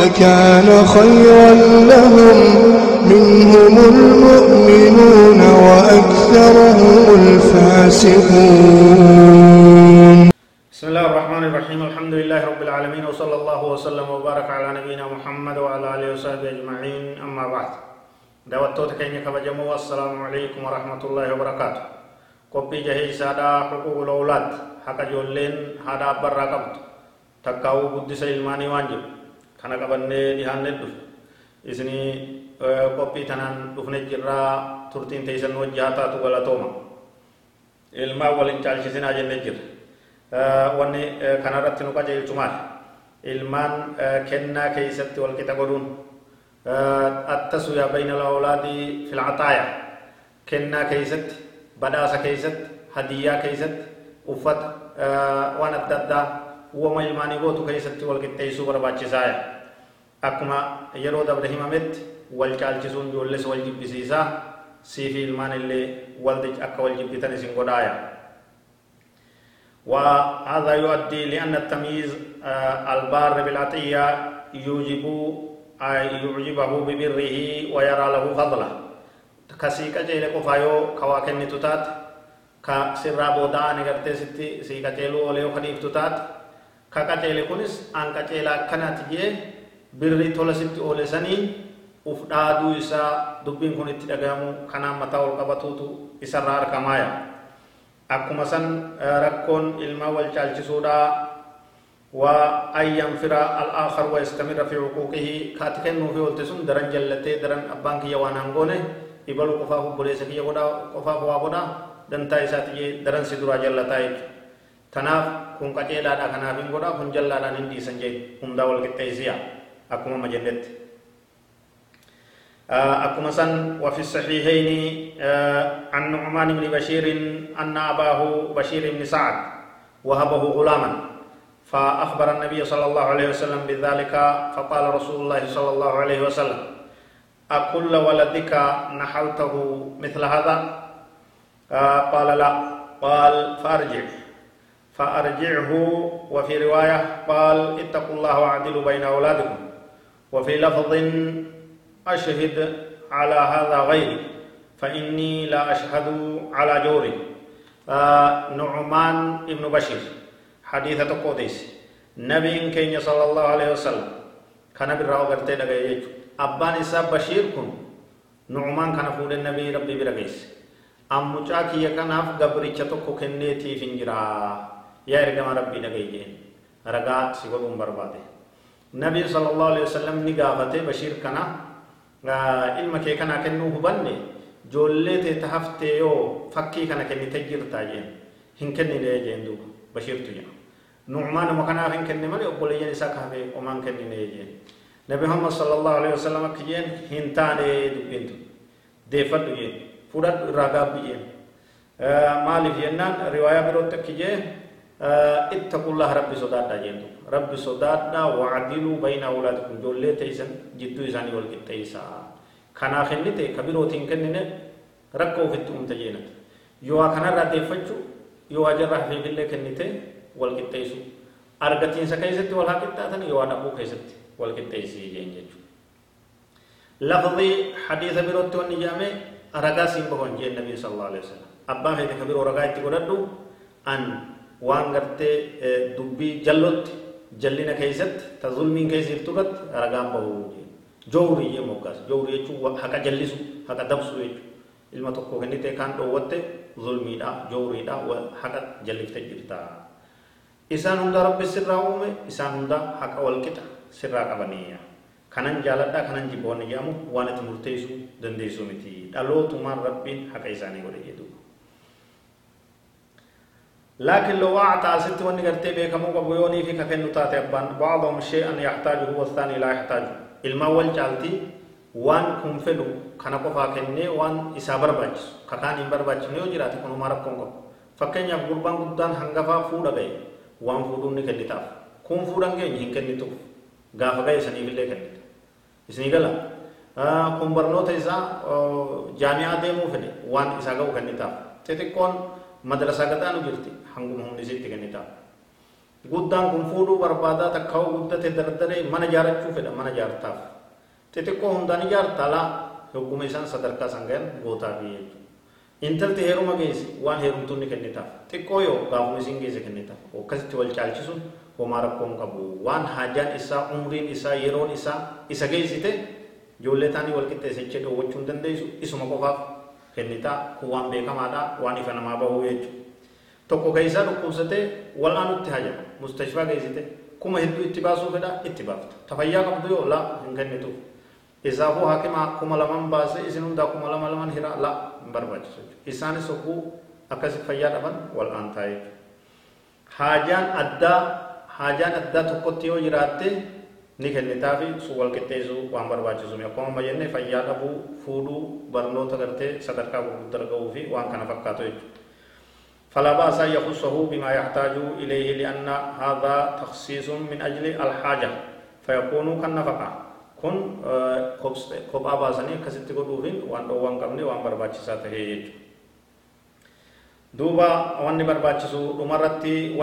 لكان خيرا لهم. منهم المؤمنون وأكثرهم الفاسقون. بسم الله الرحمن الرحيم. الحمد لله رب العالمين وصلى الله وسلم وبارك على نبينا محمد وعلى آله وصحبه أجمعين. أما بعد دعوتوت كيني كبجمو السلام عليكم ورحمة الله وبركاته. قبي جهي سادا حقوق الأولاد حق جولين هذا برا قبط تكاو قدس وانجب. Kana qabannee dhihaanne dhufe isinii qophii tanaan dhufne jirraa turtiin teeysan wajji haa taatu galatooma ilmaan waliin caalchisinaa jenne jirra wanni kanarratti nu qajeelchu maal ilmaan kennaa keeysatti walqixa godhuun attasuyaa bayna lawlaadii filcaxaaya kennaa keeysatti badhaasa keeysatti hadiyyaa keeysatti uffata waan adda addaa uwama ilmaanii gootu keessatti wal qixxeessuu barbaachisaaya akkuma yeroo dabre himametti wal caalchisuun ijoolles wal jibbisiisaa siifi ilmaan illee akka wal jibbitan isin godhaaya وهذا يؤدي لأن التمييز البار بالعطية يوجب يعجبه ببره ويرى له فضله كسيكا جيلة قفايو كواكن تتات كسرى بودا نغرتي ستي سيكا جيلو وليو خديف تتات kaqaceele kunis an qaceela akkanaati jee birri tola sitti oole sanii uf dhaaduu isaa dubbiin kun itti dhagahamu kanaan mataa ol qabatuutu isarraa argamaaya akkuma san rakkoon ilmaa wal caalchisuudhaa waa an yanfira al'aakhar wa istamira fi xuquuqihi kaati kennuufi oolte sun daran jallatee daran abbaan kiyya waan hangoone ibalu qofaaf obboleessa kiyya godhaa qofaaf waa godhaa dantaa isaati daran si duraa jallataa jechuudha kanaaf kun qaceelaadha kanaaf hin godhaa kun jallaadhaan hin dhiisan jee hundaa wal qixxeessiya akkuma ma jennetti akkuma san وفي الصحيحين عن نعمان بن بشير أن أباه بشير بن سعد وهبه غلاما فأخبر النبي صلى الله عليه وسلم بذلك فقال رسول الله صلى الله عليه وسلم أكل ولدك نحلته مثل هذا؟ قال لا. قال فأرجع. فأرجعه وفي رواية قال اتقوا الله وأعدلوا بين أولادكم. وفي لفظ أشهد على هذا غيري فإني لا أشهد على جوري. نعمان ابن بشير حديثة قديس نبي كين صلى الله عليه وسلم. كان بالرأو قرتي لغاية أبان إسا بشير كن نعمان كان فول النبي ربي برغيس. أم مجاكي يكناف قبري چتوكو كنيتي فنجرا. yaa ergama rabbii dhagaye jeen ragaa si نبي صلى الله عليه وسلم نقابته بشير كنا آه، علم كي كنا كنو هبني جولي تهفته يو فكي كنا كنا تجير تاجين هن كنا نيجين دوبا بشير تجا نعمان مكنا هن كنا مالي أقول يجين ساكهبه ومان كنا نيجين نبي محمد صلى الله عليه وسلم كيين هن تاني دوبين دوب ديفر دوبين فورت رغب بيين آه، مالي فينا رواية بروتك كيين اتقوا الله ربي صدادا جندو ربي صدادا وعدلوا بين أولادكم. جولة تيسن جدو إساني والكتيسا كنا خنته كبيرو تنكنن ركو في التوم تجينت يو كنا راتي فجو يو أجر في بالله كنته والكتيسو أرغتين سكيست والحقتاتن يو أنبو كيست والكتيسي جنجو لفظي حديث بيروت ونجامه رغا سيمبهون جن النبي صلى الله عليه وسلم. أبا هيدا كبيرو رغا يتقردو أن waan gartee dubbii jallotti jallina keessatti ta zulmiin keessa jirtu irratti ragaan bahuu jowrii jee moggaas jowrii jechuun haqa jallisu haqa dabsu jechuudha ilma tokko kennitee kaan dhoowwatte zulmiidha jowriidha haqa jallifte jirta isaan hunda rabbi sirraa uume isaan hunda haqa walqixa sirraa qabaniya kanan jaaladha kanan jibboonni jedhamu waan itti murteessuu dandeessu miti dhalootumaan rabbiin haqa isaanii godhe jedhu لكن لو أعطى ست وني قرتي بك مو بيوني في كفن تاتي أبان بعضهم شيئا يحتاجه والثاني لا يحتاجه الماء والجالتي waan kun fedhu kana qofaa kennee waan isaa barbaachisu kakaan hin barbaachifne yoo jiraate kunumaa rakkoon qabu fakkeenyaaf gurbaan guddaan hangafaa fuudha ga'e waan fuudhuun ni kennitaaf kun fuudhan geenye hin kennituuf gaafa ga'e saniifillee kennita isinii gala kun barnoota isaa jaami'aa deemuu fedhe waan isaa ga'u kennitaaf xixiqqoon madrasaa gadaanu jirti hanguma humni isitti kennitaaf guddaan kun fuudhuu barbaadaa takkaa'uu guddate dardaree mana jaarachuu fedha mana jaartaaf xixiqqoo hundaan ijaarta laa hogguma isaan sadarkaa san gahan gootaa fi jechuudha intalti heeruma geesse waan heerumtuun ni kennitaaf xiqqoo yoo gaafuma isiin geesse kennitaaf akkasitti wal caalchisuun homaa rakkoon qabu waan haajaan isaa umriin isaa yeroon isaa isa geessite ijoollee taanii wal qixxeessechee dhoowwachuu hin dandeessu isuma qofaaf kennitaa kun waan beekamaadha waan ifa namaa bahuu jechuudha tokko keessaa dhukkubsatee wal'aanutti hajama mustashfaa geessite kuma hedduu itti baasuu fedha itti baafta tafayyaa qabdu yoo laa hin kennituuf isaafuu hakima kuma laman baase isin hundaa kuma lama laman hira laa hin barbaachisu isaanis hogguu akkasi fayyaa dhaban wal'aantaa jechuudha haajaan addaa haajaan addaa tokkotti yoo jiraatte ni kennitaa fi sun wal qixxeessuu waan barbaachisu akkuma jenne fayyaa dhabuu fuudhuu barnoota gartee sadarkaa gurguddaa ga'uu fi waan kana fakkaatu jechuudha. فلا بأس أن يخصه بما يحتاج إليه لأن هذا تخصيص من أجل الحاجة فيكون كالنفقة كن كوبا باسني كسيتي قدوفين وان دوان قبني وان برباچسا تهي دوبا وان برباچسو دمرتي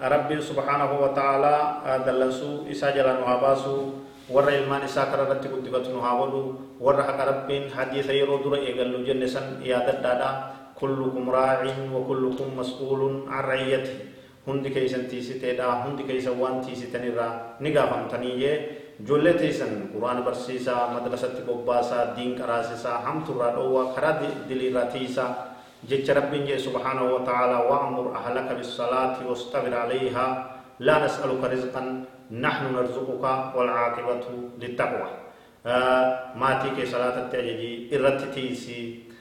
وان يجو بربانو ربي سبحانه وتعالى دلسو إسا جلان واباسو warra ilmaan isaa kara irratti guddifatu nu haa godhu warra haqa rabbiin hadiisa yeroo dura eegallu jenne san yaadadhaadha kullukum raacin wa kullukum mas'uulun an ra'iyyati hundi keeysan tiisiteedha hundi keeysan waan tiisitanirraa ni gaafamtanii jee ijoollee teeysan quraana barsiisaa madrasatti bobbaasaa diin qaraasisaa hamturraa dhowwaa karaa diliirraa tiisaa rabbiin jee subhaanahu wa ta'aalaa wa'mur ahlaka bisalaati wastabir alayhaa laa nas'aluka rizqan نحن نرزقك والعاقبة للتقوى ajajii irratti tiisii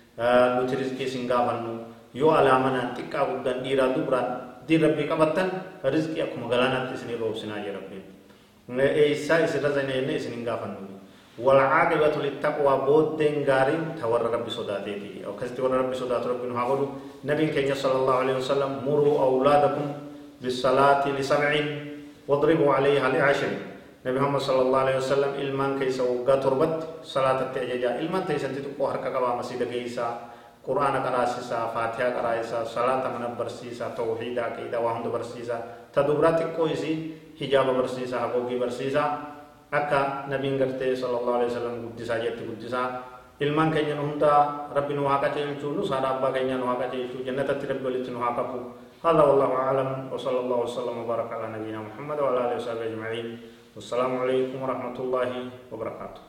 nuti rizqii isin gaafannu yoo alaamanaan xiqqaa guddaan dhiiraa dubraan diin rabbii qabattan rizqii akkuma galaanaatti isinii roobsinaa jee rabbiin eeysaa isirra zaneenne isin hin gaafannu والعاقبة للتقوى بودين غارين تور ربي صداتيتي. أو كذا ور ربي صدات ربي نهاولو نبي كenya صلى الله عليه وسلم مروا أولادكم بالصلاة لسبعين واضربوا عليها لعشر. نبي محمد صلى الله عليه وسلم إلمان كيسا وقا تربت صلاة التأججا إلمان تيسا تتقو حركة قبا مسيدة كيسا قرآن قراسيسا فاتحة قرائسا صلاة من برسيسا توحيد عقيدة وحمد برسيسا تدبرات كويسي حجاب برسيسا حقوقي برسيسا. نبي نغرتي صلى الله عليه وسلم قدسا جت قدسا ilmaan keenya nu hunda rabbi nu haa qajeelchuu nus haadha abbaa keenya nu haa qajeelchuu jannatatti rabbi walitti nu haa qabu. هذا والله أعلم وصلى الله وسلم وبارك على نبينا محمد وعلى آله وصحبه أجمعين والسلام عليكم ورحمة الله وبركاته